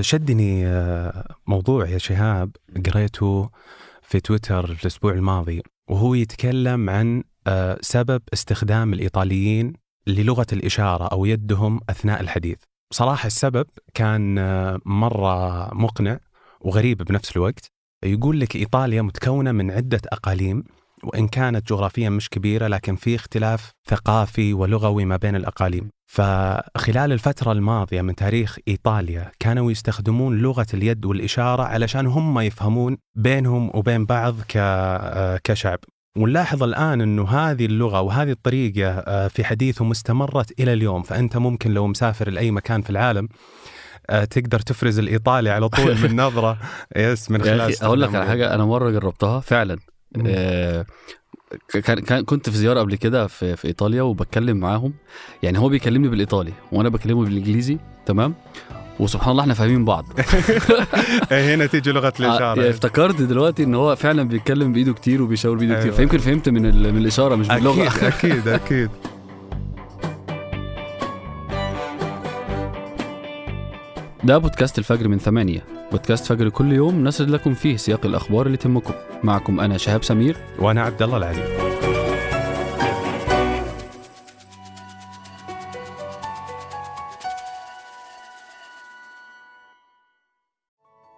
شدني آه، موضوع يا شهاب قريته في تويتر الأسبوع الماضي وهو يتكلم عن آه، سبب استخدام الإيطاليين للغة الإشارة أو يدهم أثناء الحديث. صراحة السبب كان آه، مرة مقنع وغريب بنفس الوقت. يقول لك إيطاليا متكونة من عدة أقاليم وإن كانت جغرافيا مش كبيرة لكن في اختلاف ثقافي ولغوي ما بين الأقاليم. فخلال الفترة الماضية من تاريخ إيطاليا كانوا يستخدمون لغة اليد والإشارة علشان هم يفهمون بينهم وبين بعض ك- كشعب. ونلاحظ الآن أنه هذه اللغة وهذه الطريقة آه، في حديثهم استمرت إلى اليوم. فأنت ممكن لو مسافر لأي مكان في العالم آه، تقدر تفرز الإيطالي على طول من نظرة يس من خلال أقول لك على حاجة أنا مرة جربتها فعلا. آه، كان كان كنت في زيارة قبل كده في, في إيطاليا وبتكلم معاهم. يعني هو بيكلمني بالإيطالي وأنا بكلمه بالإنجليزي تمام؟ وسبحان الله إحنا فاهمين بعض. إيه، هنا تيجي لغة آه، الإشارة افتكرت دلوقتي إن هو فعلا بيتكلم بإيده كتير وبيشاور بإيده كتير أيوة. فيمكن فهمت من من الإشارة مش باللغة أكيد أكيد أكيد. ده بودكاست الفجر من ثمانية. بودكاست فجر كل يوم نسرد لكم فيه سياق الأخبار اللي تهمكم. معكم أنا شهاب سمير. وأنا عبد الله العلي.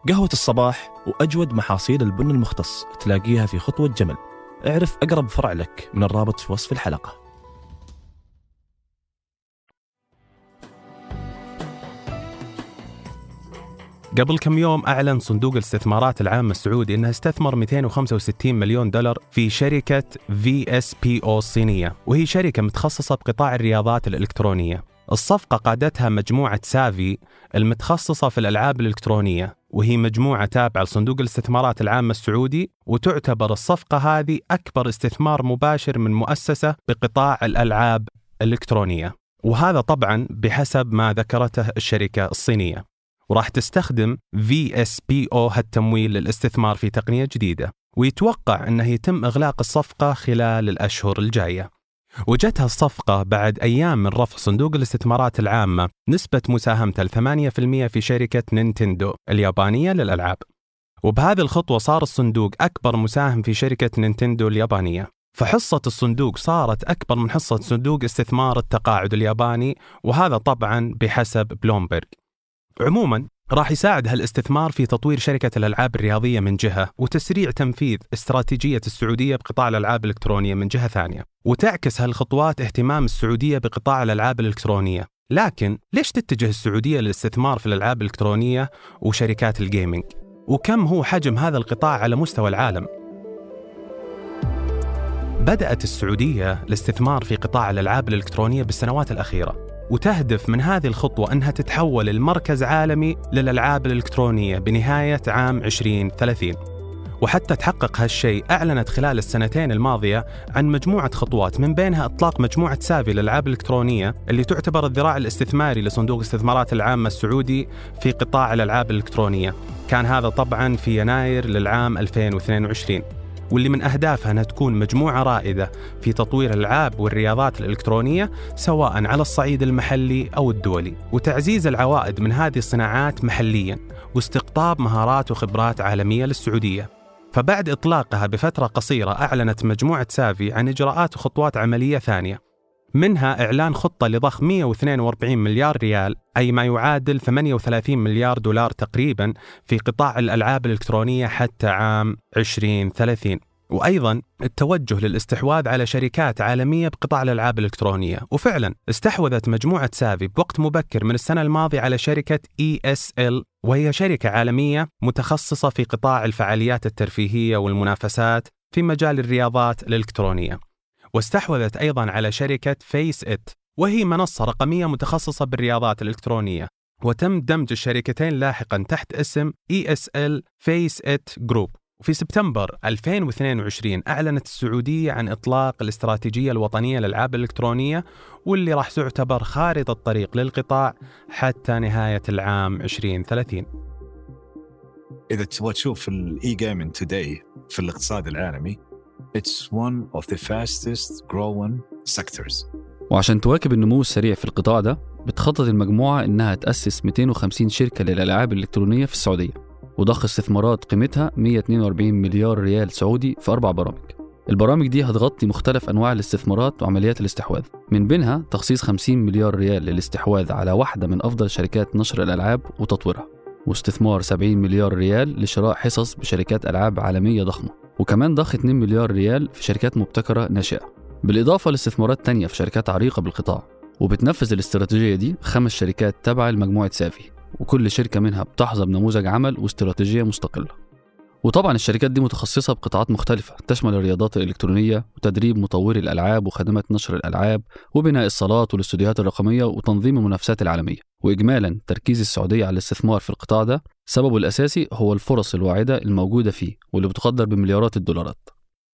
قهوة الصباح وأجود محاصيل البن المختص تلاقيها في خطوة جمل. اعرف أقرب فرع لك من الرابط في وصف الحلقة. قبل كم يوم أعلن صندوق الاستثمارات العام السعودي أنه استثمر 265 مليون دولار في شركة VSPO الصينية وهي شركة متخصصة بقطاع الرياضات الإلكترونية. الصفقة قادتها مجموعة Savvy المتخصصة في الألعاب الإلكترونية وهي مجموعة تابعة لصندوق الاستثمارات العامة السعودي وتعتبر الصفقة هذه أكبر استثمار مباشر من مؤسسة بقطاع الألعاب الإلكترونية. وهذا طبعا بحسب ما ذكرته الشركة الصينية. وراح تستخدم VSPO هالتمويل للاستثمار في تقنية جديدة ويتوقع أنه يتم إغلاق الصفقة خلال الأشهر الجاية. وجتها الصفقة بعد أيام من رفع صندوق الاستثمارات العامة نسبة مساهمته ل 8% في شركة نينتندو اليابانية للألعاب. وبهذه الخطوة صار الصندوق أكبر مساهم في شركة نينتندو اليابانية. فحصة الصندوق صارت أكبر من حصة صندوق استثمار التقاعد الياباني وهذا طبعا بحسب بلومبرج عموما راح يساعد هالاستثمار في تطوير شركة الألعاب الرياضية من جهة وتسريع تنفيذ استراتيجية السعودية بقطاع الألعاب الإلكترونية من جهة ثانية وتعكس هالخطوات اهتمام السعودية بقطاع الألعاب الإلكترونية لكن ليش تتجه السعودية للاستثمار في الألعاب الإلكترونية وشركات الجيمنج؟ وكم هو حجم هذا القطاع على مستوى العالم؟ بدأت السعودية الاستثمار في قطاع الألعاب الإلكترونية بالسنوات الأخيرة وتهدف من هذه الخطوة أنها تتحول لمركز عالمي للألعاب الإلكترونية بنهاية عام 2030 وحتى تحقق هالشيء أعلنت خلال السنتين الماضية عن مجموعة خطوات من بينها إطلاق مجموعة سافي للألعاب الإلكترونية اللي تعتبر الذراع الاستثماري لصندوق الاستثمارات العامة السعودي في قطاع الألعاب الإلكترونية. كان هذا طبعا في يناير للعام 2022 واللي من أهدافها أنها تكون مجموعة رائدة في تطوير الألعاب والرياضات الإلكترونية سواء على الصعيد المحلي أو الدولي. وتعزيز العوائد من هذه الصناعات محليا واستقطاب مهارات وخبرات عالمية للسعودية. فبعد إطلاقها بفترة قصيرة أعلنت مجموعة سافي عن إجراءات وخطوات عملية ثانية. منها إعلان خطة لضخ 142 مليار ريال أي ما يعادل 38 مليار دولار تقريبا في قطاع الألعاب الإلكترونية حتى عام 2030 وأيضا التوجه للاستحواذ على شركات عالمية بقطاع الألعاب الإلكترونية. وفعلا استحوذت مجموعة سافي بوقت مبكر من السنة الماضية على شركة ESL وهي شركة عالمية متخصصة في قطاع الفعاليات الترفيهية والمنافسات في مجال الرياضات الإلكترونية. واستحوذت أيضا على شركة فيس إت وهي منصة رقمية متخصصة بالرياضات الإلكترونية وتم دمج الشركتين لاحقا تحت اسم ESL Face It Group وفي سبتمبر 2022 أعلنت السعودية عن إطلاق الاستراتيجية الوطنية للألعاب الإلكترونية واللي راح تعتبر خارطة طريق للقطاع حتى نهاية العام 2030 إذا تبغى تشوف ال e-gaming today في الاقتصاد العالمي it's one of the fastest growing sectors. وعشان تواكب النمو السريع في القطاع ده بتخطط المجموعة إنها تأسس 250 شركة للألعاب الإلكترونية في السعودية وضخ استثمارات قيمتها 142 مليار ريال سعودي في أربع برامج. البرامج دي هتغطي مختلف أنواع الاستثمارات وعمليات الاستحواذ. من بينها تخصيص 50 مليار ريال للاستحواذ على واحدة من أفضل شركات نشر الألعاب وتطويرها واستثمار 70 مليار ريال لشراء حصص بشركات ألعاب عالمية ضخمة. وكمان ضخ 2 مليار ريال في شركات مبتكرة ناشئة. بالإضافة لاستثمارات تانية في شركات عريقة بالقطاع وبتنفذ الاستراتيجية دي خمس شركات تابعة لمجموعة سافي وكل شركة منها بتحظى بنموذج عمل واستراتيجية مستقلة. وطبعا الشركات دي متخصصة بقطاعات مختلفة تشمل الرياضات الإلكترونية وتدريب مطوري الألعاب وخدمات نشر الألعاب وبناء الصالات والاستوديوهات الرقمية وتنظيم المنافسات العالمية. وإجمالا تركيز السعودية على الاستثمار في القطاع ده سببه الأساسي هو الفرص الواعدة الموجودة فيه واللي بتقدر بمليارات الدولارات.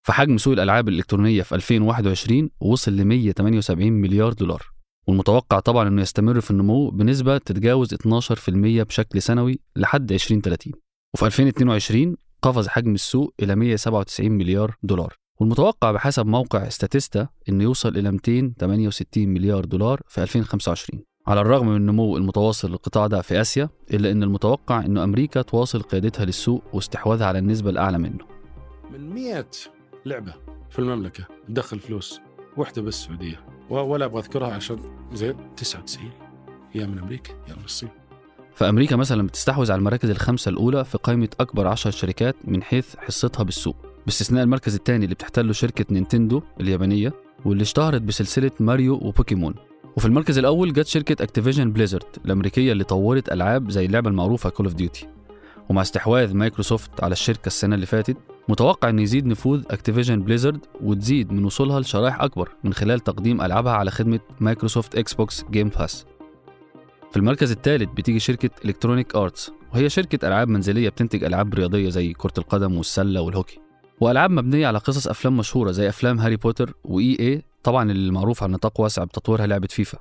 فحجم سوق الألعاب الإلكترونية في 2021 وصل ل 178 مليار دولار والمتوقع طبعا إنه يستمر في النمو بنسبة تتجاوز 12% بشكل سنوي لحد 2030 وفي 2022 قفز حجم السوق إلى 197 مليار دولار. والمتوقع بحسب موقع ستاتيستا انه يوصل إلى 268 مليار دولار في 2025 على الرغم من النمو المتواصل للقطاع ده في آسيا إلا أن المتوقع أن أمريكا تواصل قيادتها للسوق واستحواذها على النسبة الأعلى منه. من 100 لعبة في المملكة تدخل فلوس. واحدة بس السعوديه و- ولا أبغى أذكرها عشان زين 99 هي من أمريكا يا من الصين. فأمريكا مثلا بتستحوذ على المراكز الخمسة الأولى في قائمة أكبر عشر شركات من حيث حصتها بالسوق. باستثناء المركز الثاني اللي بتحتله شركة نينتندو اليابانية واللي اشتهرت بسلسلة ماريو وبوكيمون. وفي المركز الأول جت شركة Activision Blizzard الأمريكية اللي طورت ألعاب زي اللعبة المعروفة Call of Duty ومع استحواذ مايكروسوفت على الشركة السنة اللي فاتت متوقع أن يزيد نفوذ Activision Blizzard وتزيد من وصولها لشرائح أكبر من خلال تقديم ألعابها على خدمة مايكروسوفت Xbox Game Pass في المركز الثالث بتيجي شركة Electronic Arts وهي شركة ألعاب منزلية بتنتج ألعاب رياضية زي كرة القدم والسلة والهوكي. وألعاب مبنية على قصص أفلام مشهورة زي أفلام هاري بوتر و EA طبعا اللي على نطاق واسع بتطويرها لعبة فيفا.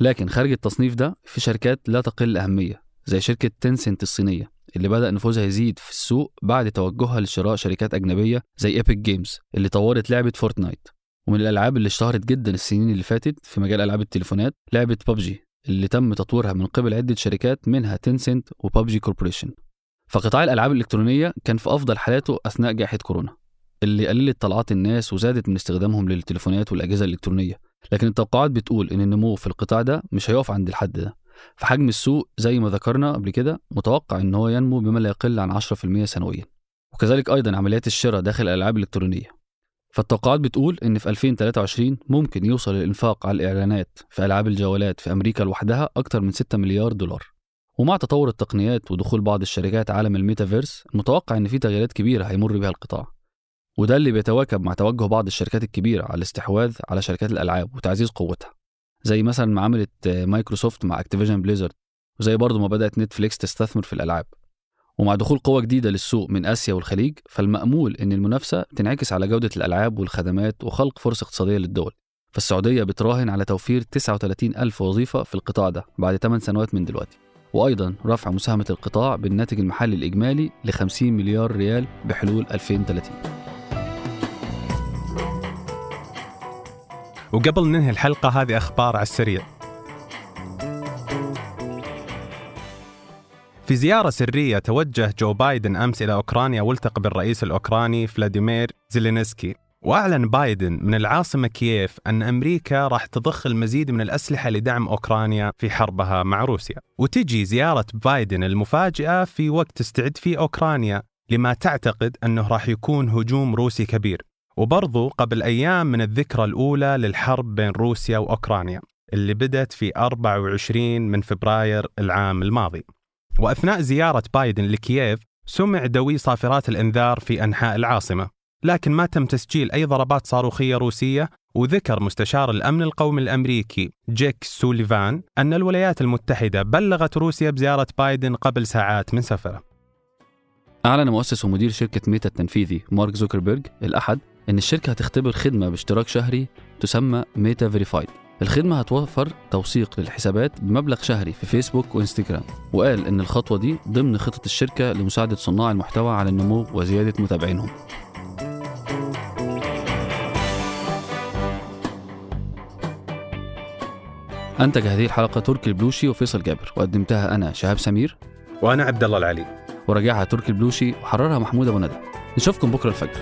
لكن خارج التصنيف ده في شركات لا تقل أهمية زي شركة تنسنت الصينية اللي بدأ نفوذها يزيد في السوق بعد توجهها لشراء شركات أجنبية زي Epic Games اللي طورت لعبة Fortnite ومن الألعاب اللي اشتهرت جدا السنين اللي فاتت في مجال ألعاب التليفونات لعبة ببجي اللي تم تطويرها من قبل عدة شركات منها تنسنت و PUBG Corporation فقطاع الألعاب الإلكترونية كان في أفضل حالاته أثناء جائحة كورونا اللي قللت طلعات الناس وزادت من استخدامهم للتليفونات والأجهزة الإلكترونية. لكن التوقعات بتقول إن النمو في القطاع ده مش هيقف عند الحد ده. فحجم السوق زي ما ذكرنا قبل كده متوقع إن هو ينمو بما لا يقل عن 10% سنويا. وكذلك أيضا عمليات الشراء داخل الألعاب الإلكترونية. فالتوقعات بتقول إن في 2023 ممكن يوصل الإنفاق على الإعلانات في ألعاب الجوالات في أمريكا لوحدها أكتر من 6 مليار دولار. ومع تطور التقنيات ودخول بعض الشركات عالم الميتافيرس المتوقع إن في تغييرات كبيرة هيمر بها القطاع. وده اللي بيتواكب مع توجه بعض الشركات الكبيرة على الاستحواذ على شركات الألعاب وتعزيز قوتها. زي مثلا ما عملت مايكروسوفت مع اكتيفيجن بليزرد وزي برضه ما بدأت نتفليكس تستثمر في الألعاب. ومع دخول قوة جديدة للسوق من آسيا والخليج فالمأمول إن المنافسة تنعكس على جودة الألعاب والخدمات وخلق فرص اقتصادية للدول. فالسعودية بتراهن على توفير 39 ألف وظيفة في القطاع ده بعد 8 سنوات من دلوقتي. وأيضا رفع مساهمة القطاع بالناتج المحلي الإجمالي ل 50 مليار ريال بحلول 2030 وقبل ننهي الحلقة هذه أخبار على السريع. في زيارة سرية توجه جو بايدن أمس إلى أوكرانيا والتقى بالرئيس الأوكراني فلاديمير زيلينسكي. وأعلن بايدن من العاصمة كييف أن أمريكا راح تضخ المزيد من الأسلحة لدعم أوكرانيا في حربها مع روسيا. وتجي زيارة بايدن المفاجئة في وقت تستعد فيه أوكرانيا لما تعتقد أنه راح يكون هجوم روسي كبير. وبرضو قبل أيام من الذكرى الأولى للحرب بين روسيا وأوكرانيا اللي بدت في 24 من فبراير العام الماضي. وأثناء زيارة بايدن لكييف سمع دوي صافرات الإنذار في أنحاء العاصمة لكن ما تم تسجيل أي ضربات صاروخية روسية وذكر مستشار الأمن القومي الأمريكي جيك سوليفان أن الولايات المتحدة بلغت روسيا بزيارة بايدن قبل ساعات من سفرة. أعلن مؤسس ومدير شركة ميتا التنفيذي مارك زوكربيرج الأحد إن الشركة هتختبر خدمة باشتراك شهري تسمى ميتا verified. الخدمة هتوفر توثيق للحسابات بمبلغ شهري في فيسبوك وإنستجرام وقال إن الخطوة دي ضمن خطط الشركة لمساعدة صناع المحتوى على النمو وزيادة متابعينهم. أنتج هذه الحلقة تركي البلوشي وفيصل جابر وقدمتها أنا شهاب سمير وأنا عبد الله العلي. وراجعها تركي البلوشي وحررها محمود أبو ندى نشوفكم بكرة الفجر.